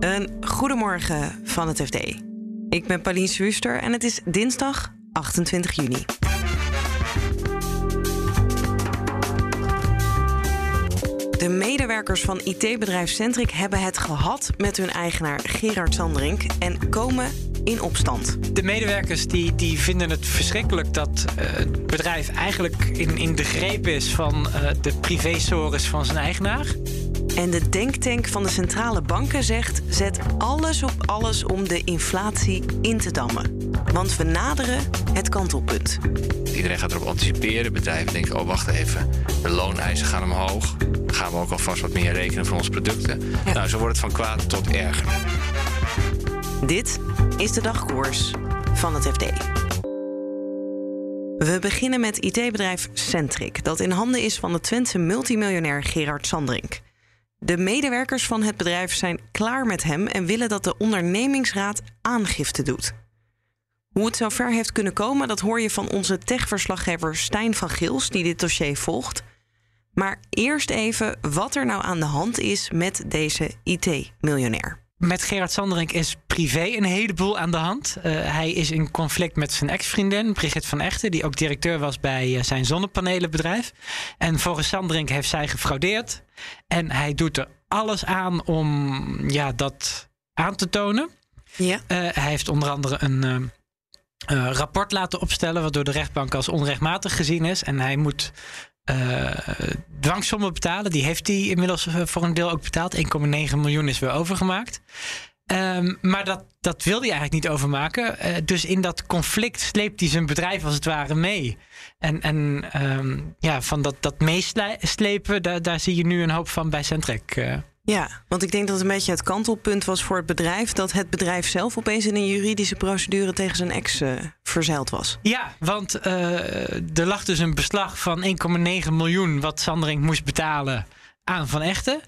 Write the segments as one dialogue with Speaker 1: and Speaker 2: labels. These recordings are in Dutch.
Speaker 1: Een goedemorgen van het FD. Ik ben Pauline Swuster en het is dinsdag 28 juni. De medewerkers van IT-bedrijf Centric hebben het gehad met hun eigenaar Gerard Sanderink en komen in opstand.
Speaker 2: De medewerkers die, die vinden het verschrikkelijk dat uh, het bedrijf eigenlijk in, in de greep is van uh, de privésores van zijn eigenaar.
Speaker 1: En de denktank van de centrale banken zegt: zet alles op alles om de inflatie in te dammen. Want we naderen het kantelpunt.
Speaker 3: Iedereen gaat erop anticiperen. Bedrijven denken: oh, wacht even. De looneisen gaan omhoog. Dan gaan we ook alvast wat meer rekenen voor onze producten. Ja. Nou, zo wordt het van kwaad tot erger.
Speaker 1: Dit is de dagkoers van het FD. We beginnen met IT-bedrijf Centric, dat in handen is van de Twentse multimiljonair Gerard Sandrink. De medewerkers van het bedrijf zijn klaar met hem en willen dat de ondernemingsraad aangifte doet. Hoe het zover heeft kunnen komen, dat hoor je van onze techverslaggever Stijn van Gils, die dit dossier volgt. Maar eerst even wat er nou aan de hand is met deze IT-miljonair.
Speaker 2: Met Gerard Sanderink is privé een heleboel aan de hand. Uh, hij is in conflict met zijn ex-vriendin, Brigitte van Echten, die ook directeur was bij uh, zijn zonnepanelenbedrijf. En volgens Sanderink heeft zij gefraudeerd. En hij doet er alles aan om ja, dat aan te tonen. Ja. Uh, hij heeft onder andere een rapport laten opstellen, waardoor de rechtbank als onrechtmatig gezien is. En hij moet uh, dwangsommen betalen. Die heeft hij inmiddels voor een deel ook betaald. 1,9 miljoen is weer overgemaakt. Um, maar dat, dat wil hij eigenlijk niet overmaken. Uh, dus in dat conflict sleept hij zijn bedrijf als het ware mee. En, en um, ja, van dat, dat meeslepen, daar, daar zie je nu een hoop van bij Centrec.
Speaker 1: Ja, want ik denk dat het een beetje het kantelpunt was voor het bedrijf. Dat het bedrijf zelf opeens in een juridische procedure tegen zijn ex uh, verzeild was.
Speaker 2: Ja, want uh, er lag dus een beslag van 1,9 miljoen wat Sandering moest betalen aan Van Echten.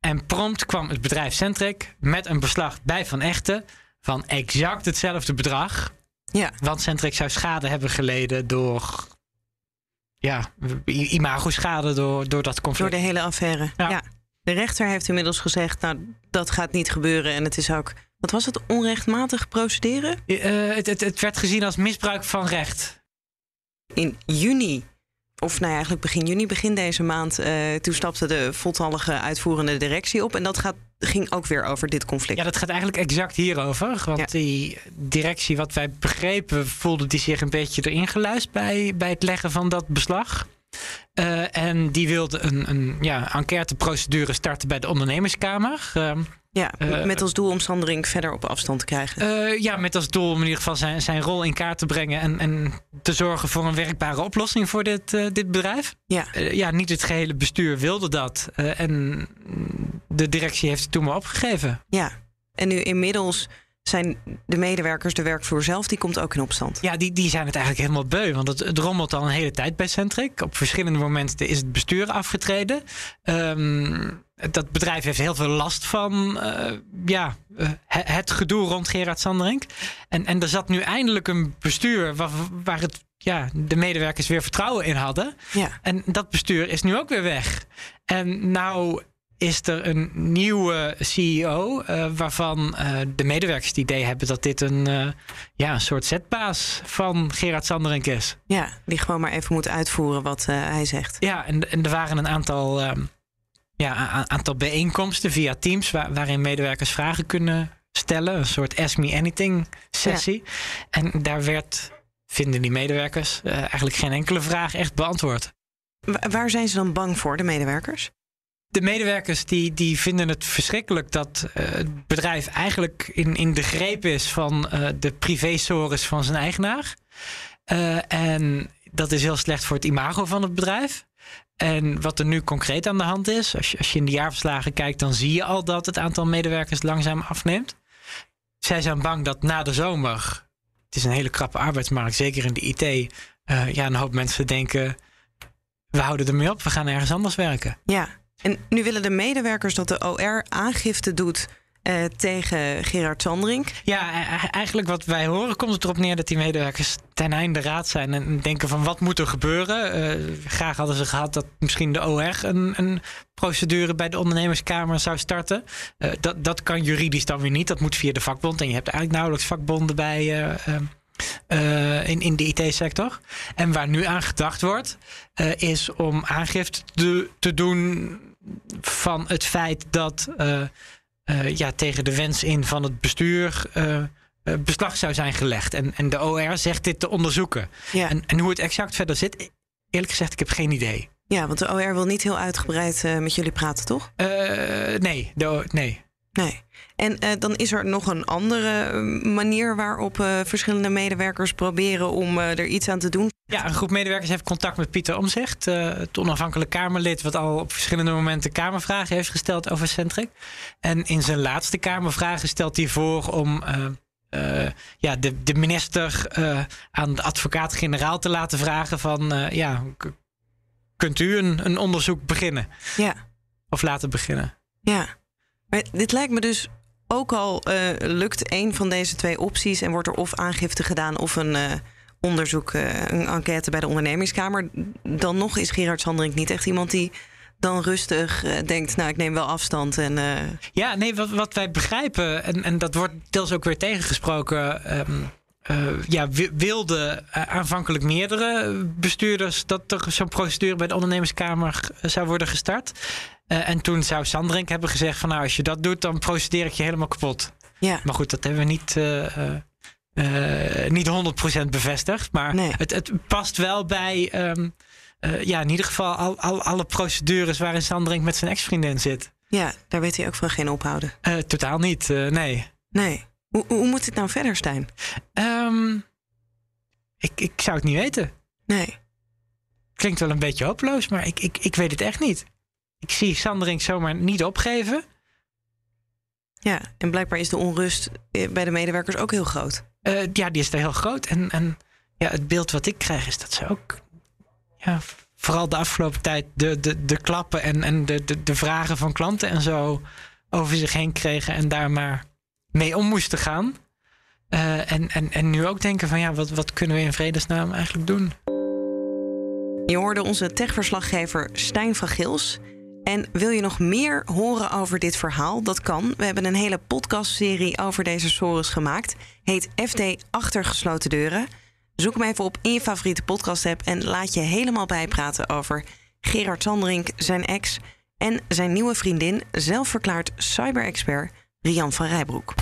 Speaker 2: En prompt kwam het bedrijf Centric met een beslag bij Van Echten van exact hetzelfde bedrag. Ja. Want Centric zou schade hebben geleden door. Ja, imago-schade door, door dat conflict.
Speaker 1: Door de hele affaire. ja. ja. De rechter heeft inmiddels gezegd, nou, dat gaat niet gebeuren. En het is ook, wat was het, onrechtmatig procederen?
Speaker 2: Uh, het, het, het, werd gezien als misbruik van recht.
Speaker 1: In juni, of nou ja, eigenlijk begin juni, begin deze maand, uh, toen stapte de voltallige uitvoerende directie op. En dat gaat, ging ook weer over dit conflict.
Speaker 2: Ja, dat gaat eigenlijk exact hierover. Want ja. die directie, wat wij begrepen, voelde die zich een beetje erin geluisterd bij, bij het leggen van dat beslag. Uh, en die wilde een, een ja, enquêteprocedure starten bij de ondernemerskamer. Uh,
Speaker 1: ja, uh, met als doel om Sandering verder op afstand te krijgen.
Speaker 2: ja, met als doel om in ieder geval zijn, zijn rol in kaart te brengen en, en te zorgen voor een werkbare oplossing voor dit, dit bedrijf. Ja. ja, niet het gehele bestuur wilde dat. en de directie heeft het toen maar opgegeven.
Speaker 1: Ja, en nu inmiddels zijn de medewerkers, de werkvloer zelf, die komt ook in opstand.
Speaker 2: Ja, die, die zijn het eigenlijk helemaal beu. Want het, het rommelt al een hele tijd bij Centric. Op verschillende momenten is het bestuur afgetreden. Um, dat bedrijf heeft heel veel last van uh, ja, uh, het gedoe rond Gerard Sanderink. En, en er zat nu eindelijk een bestuur waar, waar het, ja, de medewerkers weer vertrouwen in hadden. Ja. En dat bestuur is nu ook weer weg. En nou is er een nieuwe CEO uh, waarvan uh, de medewerkers het idee hebben dat dit een, uh, ja, een soort zetbaas van Gerard Sanderink is.
Speaker 1: Ja, die gewoon maar even moet uitvoeren wat hij zegt.
Speaker 2: Ja, en, en er waren een aantal, ja, een aantal bijeenkomsten via Teams waar, waarin medewerkers vragen kunnen stellen. Een soort Ask Me Anything sessie. Ja. En daar werd, vinden die medewerkers, eigenlijk geen enkele vraag echt beantwoord.
Speaker 1: Waar zijn ze dan bang voor, de medewerkers?
Speaker 2: De medewerkers die, die vinden het verschrikkelijk dat uh, het bedrijf eigenlijk in, in de greep is van uh, de privésores van zijn eigenaar. Uh, en dat is heel slecht voor het imago van het bedrijf. En wat er nu concreet aan de hand is, als je, als je in de jaarverslagen kijkt, dan zie je al dat het aantal medewerkers langzaam afneemt. Zij zijn bang dat na de zomer, het is een hele krappe arbeidsmarkt, zeker in de IT, ja, een hoop mensen denken, we houden ermee op, we gaan ergens anders werken.
Speaker 1: Ja, en nu willen de medewerkers dat de OR aangifte doet uh, tegen Gerard Sandring.
Speaker 2: Ja, e-, eigenlijk wat wij horen komt het erop neer dat die medewerkers ten einde raad zijn en denken van wat moet er gebeuren. Uh, graag hadden ze gehad dat misschien de OR een, een procedure bij de ondernemerskamer zou starten. Uh, dat, dat kan juridisch dan weer niet. Dat moet via de vakbond. En je hebt eigenlijk nauwelijks vakbonden bij. Uh, in, in de IT-sector. En waar nu aan gedacht wordt, uh, is om aangifte te, te, doen van het feit dat uh, ja, tegen de wens in van het bestuur beslag zou zijn gelegd. En, en de OR zegt dit te onderzoeken. Ja. En, en hoe het exact verder zit, eerlijk gezegd, ik heb geen idee.
Speaker 1: Ja, want de OR wil niet heel uitgebreid met jullie praten, toch?
Speaker 2: nee, de, nee.
Speaker 1: Nee. En uh, dan is er nog een andere eh, manier waarop uh, verschillende medewerkers proberen om uh, er iets aan te doen.
Speaker 2: Ja, een groep medewerkers heeft contact met Pieter Omzicht, het onafhankelijk Kamerlid, wat al op verschillende momenten Kamervragen heeft gesteld over Centric. En in zijn laatste Kamervragen stelt hij voor om ja, de, de minister aan de advocaat-generaal te laten vragen van ja, kunt u een, een onderzoek beginnen?
Speaker 1: Ja.
Speaker 2: Of laten beginnen?
Speaker 1: Ja. Dit lijkt me dus ook al uh, lukt een van deze twee opties en wordt er of aangifte gedaan of een uh, onderzoek, uh, een enquête bij de ondernemingskamer, dan nog is Gerard Sandring niet echt iemand die dan rustig denkt, nou ik neem wel afstand. En,
Speaker 2: Ja, nee, wat, wat wij begrijpen, en, en dat wordt deels ook weer tegengesproken. Um, ja, wilden aanvankelijk meerdere bestuurders dat er zo'n procedure bij de ondernemerskamer zou worden gestart. Uh, en toen zou Sandrink hebben gezegd van nou, als je dat doet, dan procedeer ik je helemaal kapot.
Speaker 1: Ja.
Speaker 2: Maar goed, dat hebben we niet, uh, uh, niet 100% bevestigd. Maar
Speaker 1: nee.
Speaker 2: het, het past wel bij um, ja, in ieder geval al, al, alle procedures waarin Sandrink met zijn ex-vriendin zit.
Speaker 1: Ja, daar weet hij ook van geen ophouden.
Speaker 2: totaal niet, nee.
Speaker 1: Nee. Hoe, hoe moet het nou verder, Stijn?
Speaker 2: Um, ik, ik zou het niet weten.
Speaker 1: Nee.
Speaker 2: Klinkt wel een beetje hopeloos, maar ik, ik, ik weet het echt niet ik zie Sandering zomaar niet opgeven.
Speaker 1: Ja, en blijkbaar is de onrust eh, bij de medewerkers ook heel groot.
Speaker 2: Uh, ja, die is er heel groot. En, en ja, het beeld wat ik krijg is dat ze ook, ja, vooral de afgelopen tijd, de, de, de klappen en, en de, de, de vragen van klanten en zo over zich heen kregen en daar maar mee om moesten gaan. Uh, en, en, en nu ook denken van ja, wat, wat kunnen we in vredesnaam eigenlijk doen?
Speaker 1: Je hoorde onze techverslaggever Stijn van Gils. En wil je nog meer horen over dit verhaal? Dat kan. We hebben een hele podcastserie over deze Soros gemaakt. Heet FD Achter gesloten deuren. Zoek hem even op in je favoriete podcast-app en laat je helemaal bijpraten over Gerard Sandrink, zijn ex en zijn nieuwe vriendin, zelfverklaard cyber-expert Rian van Rijbroek.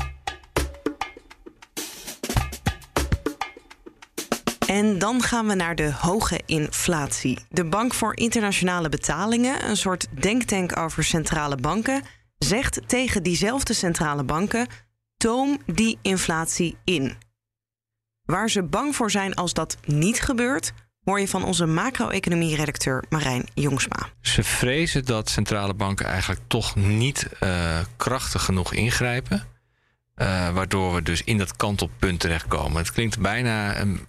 Speaker 1: En dan gaan we naar de hoge inflatie. De Bank voor Internationale Betalingen, een soort denktank over centrale banken, zegt tegen diezelfde centrale banken: toom die inflatie in. Waar ze bang voor zijn als dat niet gebeurt, hoor je van onze macro-economie-redacteur Marijn Jongsma.
Speaker 3: Ze vrezen dat centrale banken eigenlijk toch niet uh, krachtig genoeg ingrijpen. Uh, waardoor we dus in dat kantelpunt terechtkomen. Het klinkt bijna een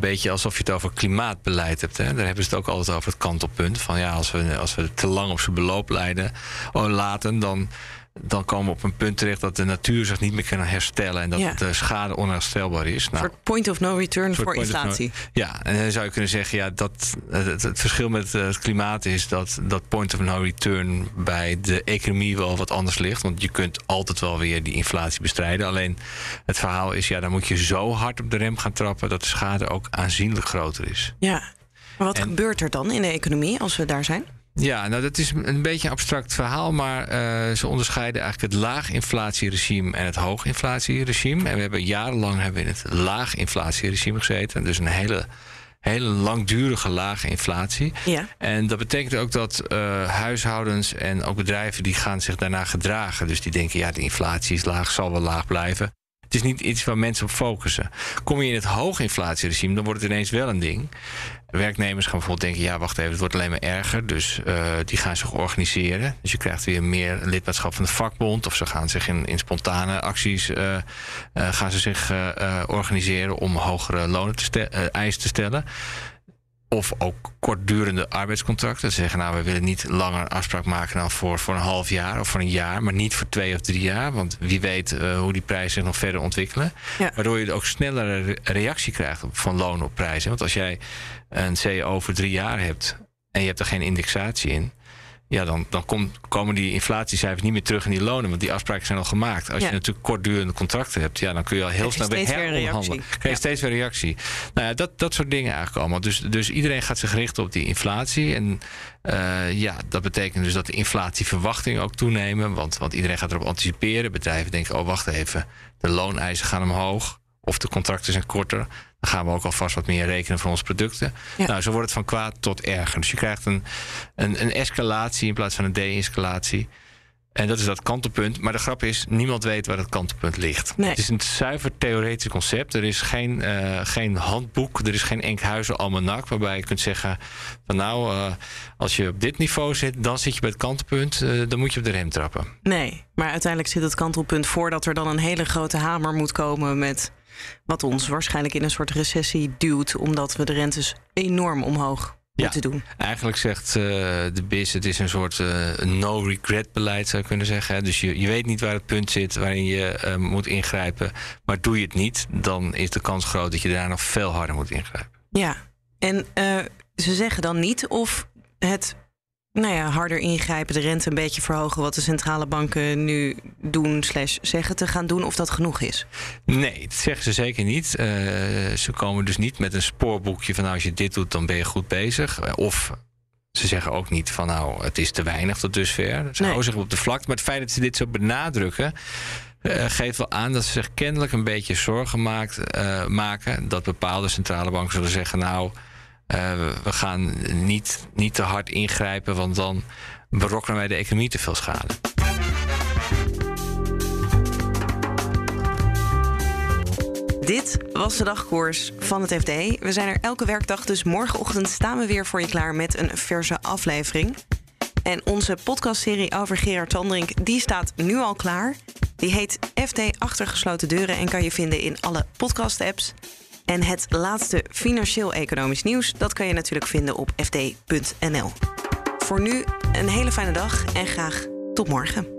Speaker 3: beetje alsof je het over klimaatbeleid hebt. Hè? Daar hebben ze het ook altijd over het kantelpunt. Van ja, als we, als we te lang op zijn beloop leiden, oh, laten, dan dan komen we op een punt terecht dat de natuur zich niet meer kan herstellen en dat ja. de schade onherstelbaar is.
Speaker 1: Nou, een soort point of no return voor inflatie.
Speaker 3: ja, en dan zou je kunnen zeggen, ja, dat het, het, verschil met het klimaat is dat dat point of no return bij de economie wel wat anders ligt. Want je kunt altijd wel weer die inflatie bestrijden. Alleen het verhaal is, ja, dan moet je zo hard op de rem gaan trappen dat de schade ook aanzienlijk groter is.
Speaker 1: Ja, maar wat en, gebeurt er dan in de economie als we daar zijn?
Speaker 3: Ja, nou dat is een beetje een abstract verhaal, maar uh, ze onderscheiden eigenlijk het laaginflatieregime en het hooginflatieregime. En we hebben jarenlang hebben we in het laaginflatieregime gezeten. Dus een hele, hele langdurige lage inflatie.
Speaker 1: Ja.
Speaker 3: En dat betekent ook dat uh, huishoudens en ook bedrijven die gaan zich daarna gedragen. Dus die denken, ja, de inflatie is laag, zal wel laag blijven. Het is niet iets waar mensen op focussen. Kom je in het hooginflatieregime, dan wordt het ineens wel een ding. Werknemers gaan bijvoorbeeld denken: ja, wacht even, het wordt alleen maar erger. Dus uh, die gaan zich organiseren. Dus je krijgt weer meer lidmaatschap van de vakbond. Of ze gaan zich in, in spontane acties uh, uh, gaan ze zich organiseren om hogere lonen te eisen te stellen. Of ook kortdurende arbeidscontracten. Ze zeggen nou, we willen niet langer afspraak maken dan voor, voor een half jaar of voor een jaar, maar niet voor twee of drie jaar. Want wie weet uh, hoe die prijzen zich nog verder ontwikkelen. Ja. Waardoor je ook snellere reactie krijgt van loon op prijzen. Want als jij een CEO voor drie jaar hebt en je hebt er geen indexatie in, ja, dan, dan komt, komen die inflatiecijfers niet meer terug in die lonen. Want die afspraken zijn al gemaakt. Als je natuurlijk kortdurende contracten hebt, ja, dan kun je al heel snel weer heromhandelen. Krijg je steeds weer reactie. Nou ja, dat, dat soort dingen eigenlijk allemaal. Dus, dus iedereen gaat zich richten op die inflatie. En uh, ja, dat betekent dus dat de inflatieverwachtingen ook toenemen. Want, want iedereen gaat erop anticiperen. Bedrijven denken, oh wacht even, de looneisen gaan omhoog. Of de contracten zijn korter. Dan gaan we ook alvast wat meer rekenen voor onze producten. Nou, zo wordt het van kwaad tot erger. Dus je krijgt een, een, een escalatie in plaats van een de-escalatie. En dat is dat kantelpunt. Maar de grap is, niemand weet waar dat kantelpunt ligt. Het is een zuiver theoretisch concept. Er is geen, uh, geen handboek, er is geen Enkhuizen almanak... waarbij je kunt zeggen van nou, uh, als je op dit niveau zit... dan zit je bij het kantelpunt, uh, dan moet je op de rem trappen.
Speaker 1: Nee, maar uiteindelijk zit het kantelpunt voordat er dan een hele grote hamer moet komen... met wat ons waarschijnlijk in een soort recessie duwt, omdat we de rentes enorm omhoog moeten doen.
Speaker 3: Eigenlijk zegt uh, de BIS, het is een soort uh, no-regret beleid, zou je kunnen zeggen. Dus je, je weet niet waar het punt zit waarin je uh, moet ingrijpen. Maar doe je het niet, dan is de kans groot dat je daar nog veel harder moet ingrijpen.
Speaker 1: Ja, en ze zeggen dan niet of het nou ja, harder ingrijpen, de rente een beetje verhogen, wat de centrale banken nu doen, slash zeggen te gaan doen, of dat genoeg is?
Speaker 3: Nee, dat zeggen ze zeker niet. Uh, ze komen dus niet met een spoorboekje van nou, als je dit doet, dan ben je goed bezig. Of ze zeggen ook niet van nou, het is te weinig tot dusver. Ze nee. houden zich op de vlakte. Maar het feit dat ze dit zo benadrukken. Uh, geeft wel aan dat ze zich kennelijk een beetje zorgen maakt, uh, maken. Dat bepaalde centrale banken zullen zeggen: Nou, we gaan niet, niet te hard ingrijpen, want dan berokkenen wij de economie te veel schade.
Speaker 1: Dit was de dagkoers van het FD. We zijn er elke werkdag, dus morgenochtend staan we weer voor je klaar met een verse aflevering. En onze podcastserie over Gerard Tandrink, die staat nu al klaar. Die heet FD Achtergesloten Deuren en kan je vinden in alle podcast-apps. En het laatste financieel-economisch nieuws, dat kan je natuurlijk vinden op fd.nl. Voor nu een hele fijne dag en graag tot morgen.